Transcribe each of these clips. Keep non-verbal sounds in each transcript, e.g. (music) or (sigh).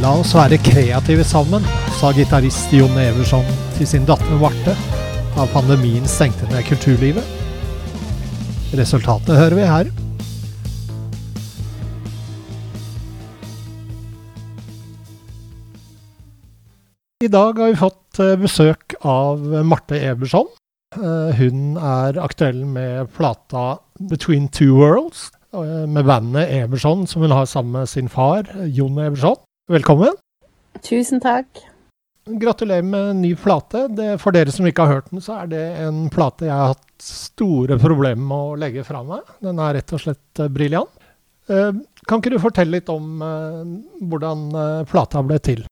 La oss være kreative sammen, sa gitarist Jon Everson til sin datter Marte da pandemien stengte ned kulturlivet. Resultatet hører vi her. I dag har vi fått eh, besøk av Marte Everson. Eh, hun er aktuell med plata 'Between Two Worlds', eh, med bandet Everson, som hun har sammen med sin far, Jon Everson. Velkommen. Tusen takk. Gratulerer med en ny plate. Det, for dere som ikke har hørt den, så er det en plate jeg har hatt store problemer med å legge fra meg. Den er rett og slett uh, briljant. Uh, kan ikke du fortelle litt om uh, hvordan plata ble til?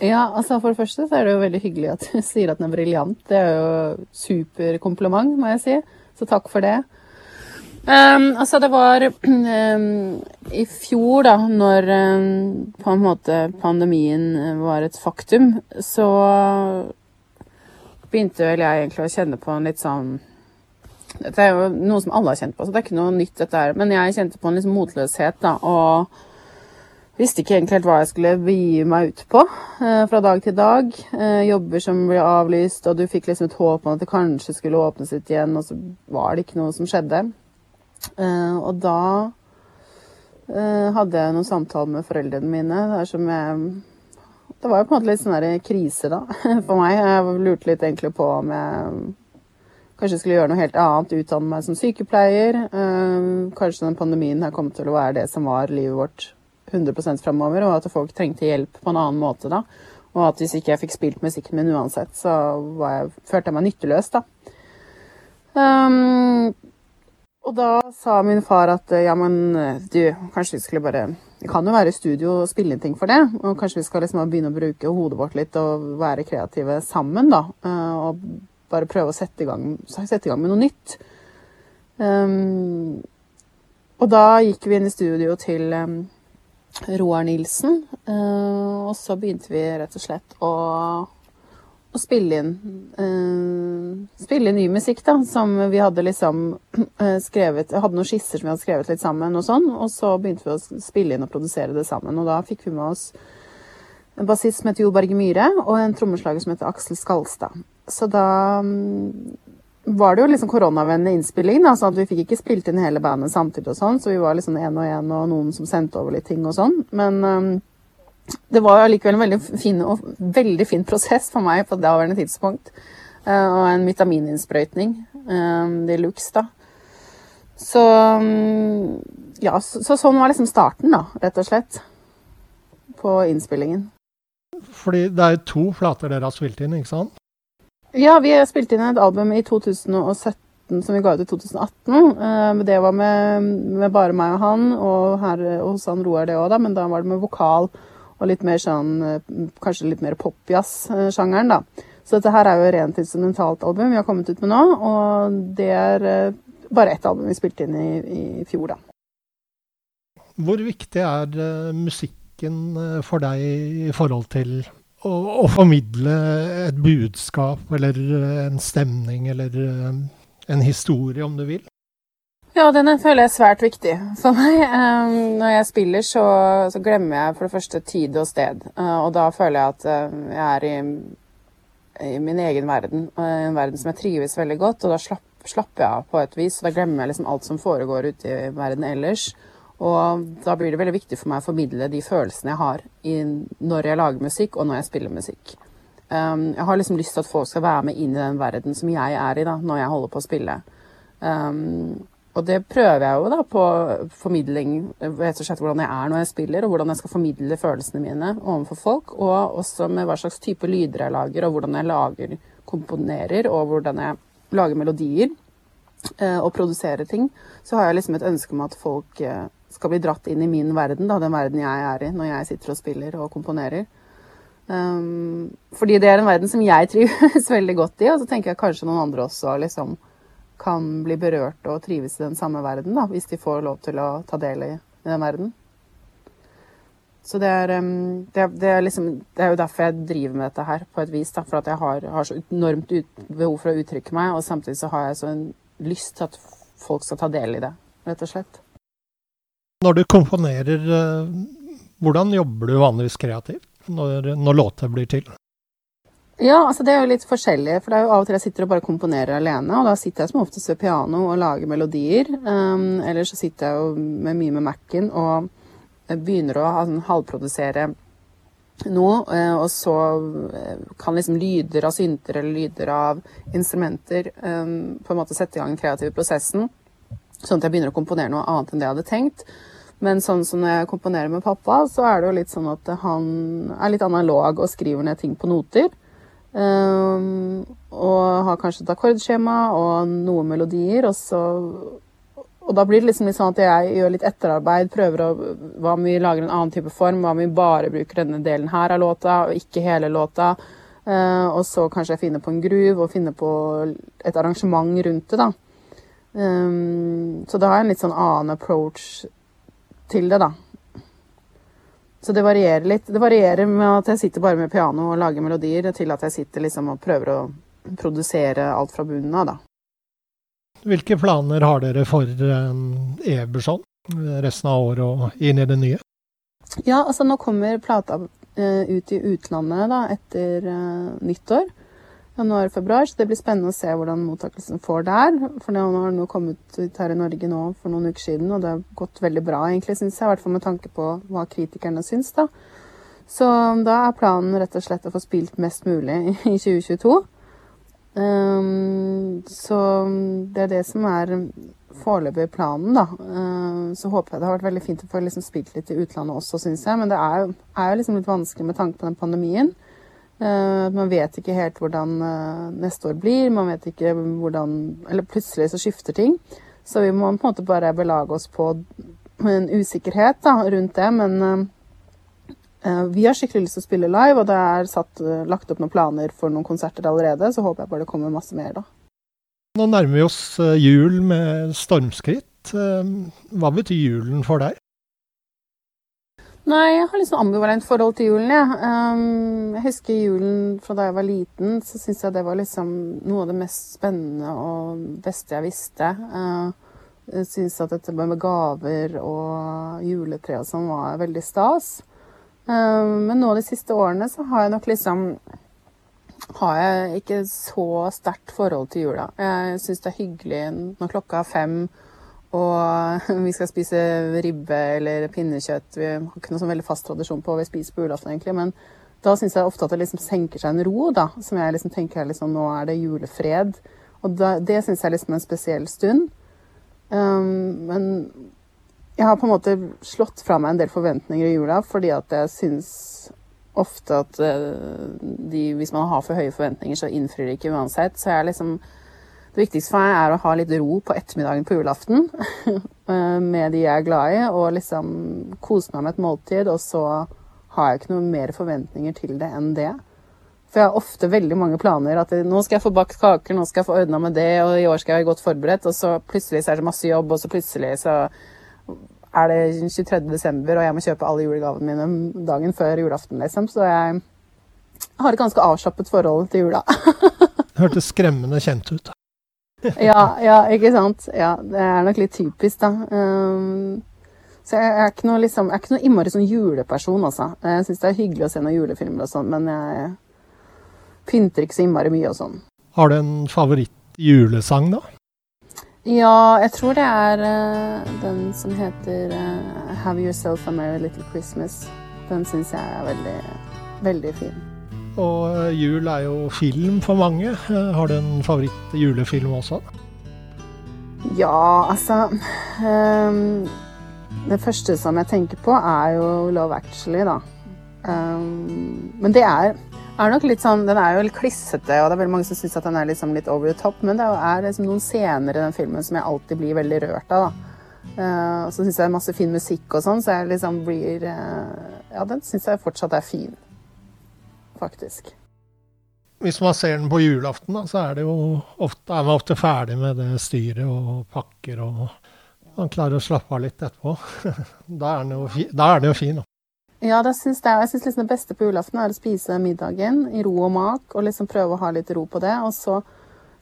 Ja, altså For det første så er det jo veldig hyggelig at du (laughs) sier at den er briljant. Det er jo superkompliment, må jeg si. Så takk for det. Um, altså, det var um, (clears throat) i fjor, da, når um, på en måte pandemien var et faktum, så begynte vel jeg egentlig å kjenne på en litt sånn Dette er jo noe som alle har kjent på, så det er ikke noe nytt, dette her. Men jeg kjente på en liksom motløshet, da. og Visste ikke egentlig helt hva jeg skulle begi meg ut på eh, fra dag til dag. Eh, jobber som ble avlyst, og du fikk liksom et håp om at det kanskje skulle åpnes ut igjen, og så var det ikke noe som skjedde. Eh, og da eh, hadde jeg noen samtaler med foreldrene mine der som jeg Det var jo på en måte litt sånn krise, da, (laughs) for meg. Jeg lurte litt egentlig på om jeg kanskje skulle gjøre noe helt annet, utdanne meg som sykepleier. Eh, kanskje den pandemien her kom til å være det som var livet vårt 100 framover, og at folk trengte hjelp på en annen måte da. Og at hvis ikke jeg fikk spilt musikken min uansett, så jeg, følte jeg meg nytteløs, da. Um, og da sa min far at ja, men du, kanskje vi skulle bare Det kan jo være i studio og spille inn ting for det. Og kanskje vi skal liksom begynne å bruke hodet vårt litt og være kreative sammen, da. Eh, og bare prøve å sette i gang, sette i gang med noe nytt. Um, og da gikk vi inn i studio til um, Roar Nilsen. Uh, og så begynte vi rett og slett å, å spille inn uh, Spille inn ny musikk, da, som vi hadde liksom uh, (clears throat) skrevet Hadde noen skisser som vi hadde skrevet litt sammen, og sånn. Og så begynte vi å spille inn og produsere det sammen. Og da fikk vi med oss en bassist som heter Jo Berge Myhre, og en trommeslager som heter Aksel Skalstad. Så da um, var det jo liksom koronavennlig innspilling. da, sånn at Vi fikk ikke spilt inn hele bandet samtidig, og sånn, så vi var liksom én og én, og noen som sendte over litt ting og sånn. Men um, det var allikevel en veldig fin, og veldig fin prosess for meg på det daværende tidspunkt. Uh, og en vitamininnsprøytning um, de luxe, da. Så um, ja, så, så, sånn var liksom starten, da, rett og slett. På innspillingen. Fordi det er jo to flater dere har spilt inn, ikke sant? Ja, vi spilte inn et album i 2017 som vi ga ut i 2018. Eh, det var med, med bare meg og han, og her og hos han Roar det òg, da, men da var det med vokal og litt mer sånn eh, Kanskje litt mer popjazz-sjangeren, da. Så dette her er jo rent instrumentalt album vi har kommet ut med nå, og det er eh, bare ett album vi spilte inn i, i fjor, da. Hvor viktig er musikken for deg i forhold til å, å, formidle et budskap eller en stemning eller eh, en historie, om du vil? Ja, den føler jeg er svært viktig for meg. (laughs) Når jeg spiller, så, så, glemmer jeg for det første tid og sted. Uh, og da føler jeg at uh, jeg er i, i, min egen verden, uh, en verden som jeg trives veldig godt. Og da slapp, slapper jeg av på et vis. Da glemmer jeg liksom alt som foregår ute i verden ellers. Og da blir det veldig viktig for meg å formidle de følelsene jeg har når jeg lager musikk, og når jeg spiller musikk. Jeg har liksom lyst til at folk skal være med inn i den verden som jeg er i da, når jeg holder på å spille. Um, og det prøver jeg jo da på formidling, rett og slett hvordan jeg er når jeg spiller, og hvordan jeg skal formidle følelsene mine overfor folk, og også med hva slags type lyder jeg lager, og hvordan jeg lager, komponerer, og hvordan jeg lager melodier uh, og produserer ting. Så har jeg liksom et ønske om at folk uh, skal bli dratt inn i min verden, da, den verden jeg er i når jeg sitter og spiller og komponerer. Um, fordi det er en verden som jeg (laughs) trives veldig godt i, og så tenker jeg kanskje noen andre også liksom kan bli berørt og trives i den samme verden, da, hvis de får lov til å ta del i, i den verden. Så det er, det, er, det, er liksom, det er, jo derfor jeg driver med dette her, på et vis. Da, for at jeg har, har så enormt ut, behov for å uttrykke meg, og samtidig så har jeg så en lyst til at folk skal ta del i det, rett og slett. Når du komponerer, eh, hvordan jobber du vanligvis kreativt? når, når låter blir til? Ja, altså det er jo litt forskjellig. For det er jo av og til jeg sitter og bare komponerer alene. Og da sitter jeg som oftest ved piano og lager melodier. Um, eller så sitter jeg jo med mye med Mac-en og begynner å altså, halvprodusere noe. Eh, og så eh, kan liksom lyder av synter eller lyder av instrumenter um, på en måte sette i gang den kreative prosessen. Sånn at jeg begynner å komponere noe annet enn det jeg hadde tenkt. Men sånn som når jeg komponerer med pappa, så er det jo litt sånn at han er litt analog og skriver ned ting på noter. Um, og har kanskje et akkordskjema og noen melodier, og så Og da blir det liksom litt sånn at jeg gjør litt etterarbeid, prøver å Hva om vi lager en annen type form? Hva om vi bare bruker denne delen her av låta, og ikke hele låta? Uh, og så kanskje jeg finner på en groove og finner på et arrangement rundt det, da. Um, så da har jeg en litt sånn annen approach til det, da. Så det varierer litt. Det varierer med at jeg sitter bare med piano og lager melodier, til at jeg sitter liksom og prøver å produsere alt fra bunnen av, da. Hvilke planer har dere for eh, Eberson resten av året og inn i det nye? Ja, altså nå kommer plata uh, ut i utlandet da, etter uh, nyttår januar-februar. Så det blir spennende å se hvordan mottakelsen får der. For det har nå kommet ut her i Norge nå for noen uker siden, og det har gått veldig bra, egentlig, syns jeg. I hvert fall med tanke på hva kritikerne syns, da. Så da er planen rett og slett å få spilt mest mulig i 2022. Um, så det er det som er foreløpig planen, da. Uh, så håper jeg det har vært veldig fint å få liksom spilt litt i utlandet også, syns jeg. Men det er er jo liksom litt vanskelig med tanke på den pandemien. Uh, man vet ikke helt hvordan uh, neste år blir. Man vet ikke hvordan Eller plutselig så skifter ting. Så vi må på en måte bare belage oss på en usikkerhet da, rundt det. Men uh, vi har skikkelig lyst til å spille live, og det er satt, lagt opp noen planer for noen konserter allerede. Så håper jeg bare det kommer masse mer, da. Nå nærmer vi oss jul med stormskritt. Hva betyr julen for deg? Nei, jeg har liksom ambivalent forhold til julen, jeg. Ja. Um, jeg husker julen fra da jeg var liten, så syns jeg det var liksom noe av det mest spennende og beste jeg visste. Uh, jeg syns at dette med gaver og juletre og sånn var veldig stas. Um, men nå de siste årene så har jeg nok liksom har jeg ikke så sterkt forhold til jula. Jeg syns det er hyggelig når klokka er fem og (laughs) vi skal spise ribbe eller pinnekjøtt. Vi har ikke noe sånn veldig fast tradisjon på hva vi spiser på julaften, egentlig. Men da syns jeg ofte at det liksom senker seg en ro, da. Som jeg liksom tenker liksom, nå er det julefred. Og da, det syns jeg liksom er en spesiell stund. Um, men jeg har på en måte slått fra meg en del forventninger i jula fordi at jeg syns ofte at uh, de, hvis man har for høye forventninger, så innfrir de ikke uansett. Så jeg er liksom det viktigste for meg er å ha litt ro på ettermiddagen på julaften (laughs) eh, med de jeg er glad i, og liksom kose meg med et måltid. Og så har jeg ikke noe mer forventninger til det enn det. For jeg har ofte veldig mange planer. At nå skal jeg få bakt kaker, nå skal jeg få ordna med det, og i år skal jeg være godt forberedt. Og så plutselig så er det masse jobb, og så plutselig så er det 23. desember, og jeg må kjøpe alle julegavene mine dagen før julaften, liksom. Så jeg har et ganske avslappet forhold til jula. (laughs) Hørtes skremmende kjent ut ja, ja, ikke sant. Ja, det er nok litt typisk, da. Um, så jeg, er ikke noe, liksom, jeg er ikke noe innmari sånn juleperson, altså. Jeg syns det er hyggelig å se noen julefilmer og sånn, men jeg pynter ikke så innmari mye og sånn. Har du en favoritt-julesang, da? Ja, jeg tror det er uh, den som heter uh, 'Have Yourself a Merry Little Christmas'. Den syns jeg er veldig, veldig fin. Og eh, jul er jo film for mange. Eh, Har du en favoritt-julefilm også? Ja, altså um, Det første som jeg tenker på, er jo Love Actually, da. Um, men det er, er nok litt sånn Den er jo litt klissete, og det er veldig mange som syns at den er liksom litt over the top, men det er liksom noen scener i den filmen som jeg alltid blir veldig rørt av. da. Uh, og så syns jeg det er masse fin musikk og sånn, så jeg liksom blir uh, Ja, den syns jeg fortsatt er fin. Faktisk. Hvis man ser den på julaften, da, så er, det jo ofte, er man ofte ferdig med det styret og pakker og man klarer å slappe av litt etterpå. (laughs) Da er den jo, fi, er den jo fin. Da. Ja, det synes jeg. Jeg syns liksom det beste på julaften er å spise middagen i ro og mak, og liksom prøve å ha litt ro på det. Og så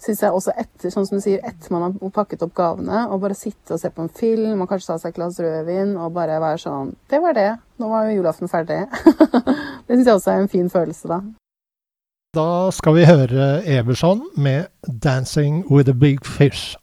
syns jeg også etter, sånn som du sier, etter man har pakket opp gavene, og bare sitte og se på en film og kanskje ta seg et glass rødvin og bare være sånn Det var det. Nå var jo julaften ferdig. (laughs) det syns jeg også er en fin følelse, da. Da skal vi høre Everson med 'Dancing with a Big Fish'.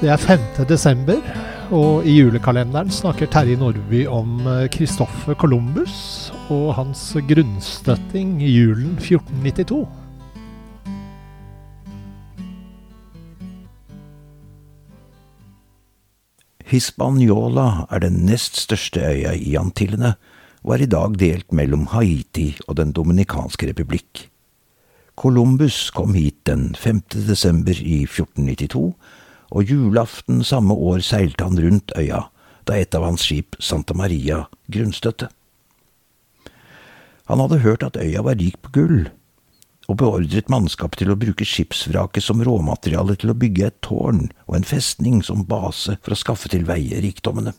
Det er 5. desember, og i julekalenderen snakker Terje Nordby om Christoffer Columbus og hans grunnstøtting i julen 1492. Hispaniola er den nest største øya i Antillene, og er i dag delt mellom Haiti og Den dominikanske republikk. Columbus kom hit den 5. desember i 1492 og julaften samme år seilte han rundt øya da et av hans skip, Santa Maria, grunnstøtte. Han hadde hørt at øya var rik på gull, og beordret mannskapet til å bruke skipsvraket som råmateriale til å bygge et tårn og en festning som base for å skaffe til veie rikdommene.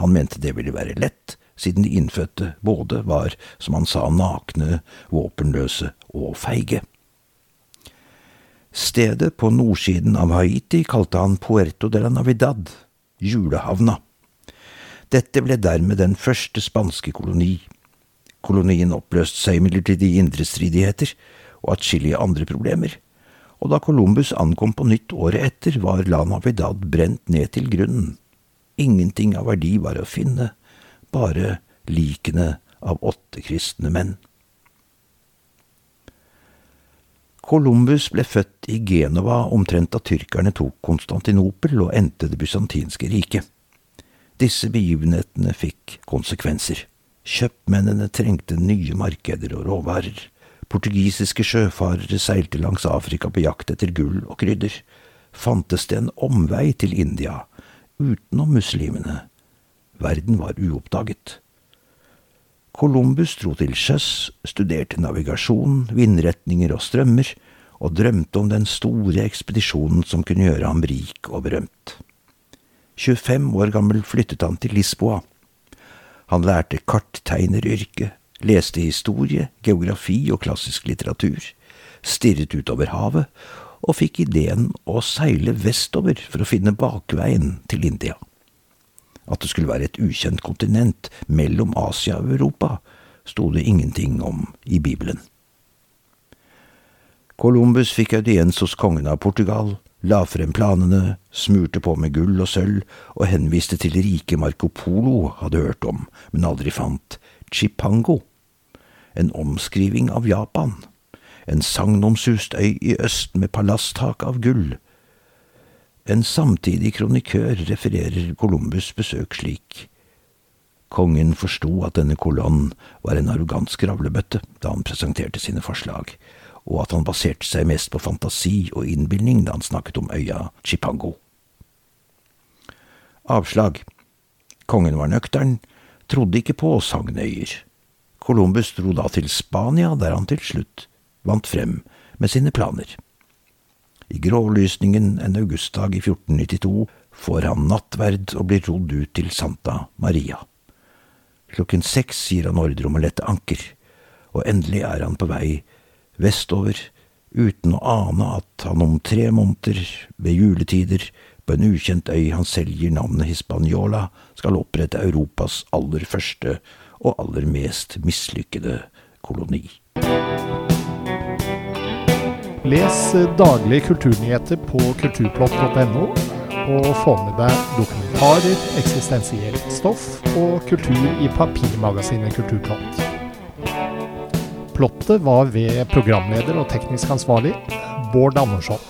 Han mente det ville være lett, siden de innfødte både var, som han sa, nakne, våpenløse og feige. Stedet på nordsiden av Haiti kalte han Puerto de la Navidad, julehavna. Dette ble dermed den første spanske koloni. Kolonien oppløste seg imidlertid i indre stridigheter og atskillige andre problemer, og da Columbus ankom på nytt året etter, var La Navidad brent ned til grunnen. Ingenting av verdi var å finne, bare likene av åtte kristne menn. Columbus ble født i Genova omtrent da tyrkerne tok Konstantinopel og endte det bysantinske riket. Disse begivenhetene fikk konsekvenser. Kjøpmennene trengte nye markeder og råvarer. Portugisiske sjøfarere seilte langs Afrika på jakt etter gull og krydder. Fantes det en omvei til India, utenom muslimene? Verden var uoppdaget. Columbus dro til sjøs, studerte navigasjon, vindretninger og strømmer, og drømte om den store ekspedisjonen som kunne gjøre ham rik og berømt. 25 år gammel flyttet han til Lisboa. Han lærte karttegneryrket, leste historie, geografi og klassisk litteratur, stirret utover havet, og fikk ideen å seile vestover for å finne bakveien til India. At det skulle være et ukjent kontinent mellom Asia og Europa, sto det ingenting om i Bibelen. Columbus fikk audiens hos kongen av Portugal, la frem planene, smurte på med gull og sølv og henviste til rike Marco Polo hadde hørt om, men aldri fant, Chipango, en omskriving av Japan, en sagnomsust øy i øst med palasstak av gull, en samtidig kronikør refererer Columbus' besøk slik. Kongen forsto at denne kolonnen var en arrogant skravlebøtte da han presenterte sine forslag, og at han baserte seg mest på fantasi og innbilning da han snakket om øya Chipango. Avslag. Kongen var nøktern, trodde ikke på sagnøyer. Columbus dro da til Spania, der han til slutt vant frem med sine planer. I grålysningen en augustdag i 1492 får han nattverd og blir rodd ut til Santa Maria. Klokken seks gir han ordre om å lette anker, og endelig er han på vei vestover, uten å ane at han om tre måneder, ved juletider, på en ukjent øy han selv gir navnet Hispaniola, skal opprette Europas aller første og aller mest mislykkede koloni. Les daglige kulturnyheter på kulturplott.no, og få med deg dokumentarer, eksistensielt stoff og kultur i papirmagasinet Kulturplott. Plottet var ved programleder og teknisk ansvarlig Bård Andersson.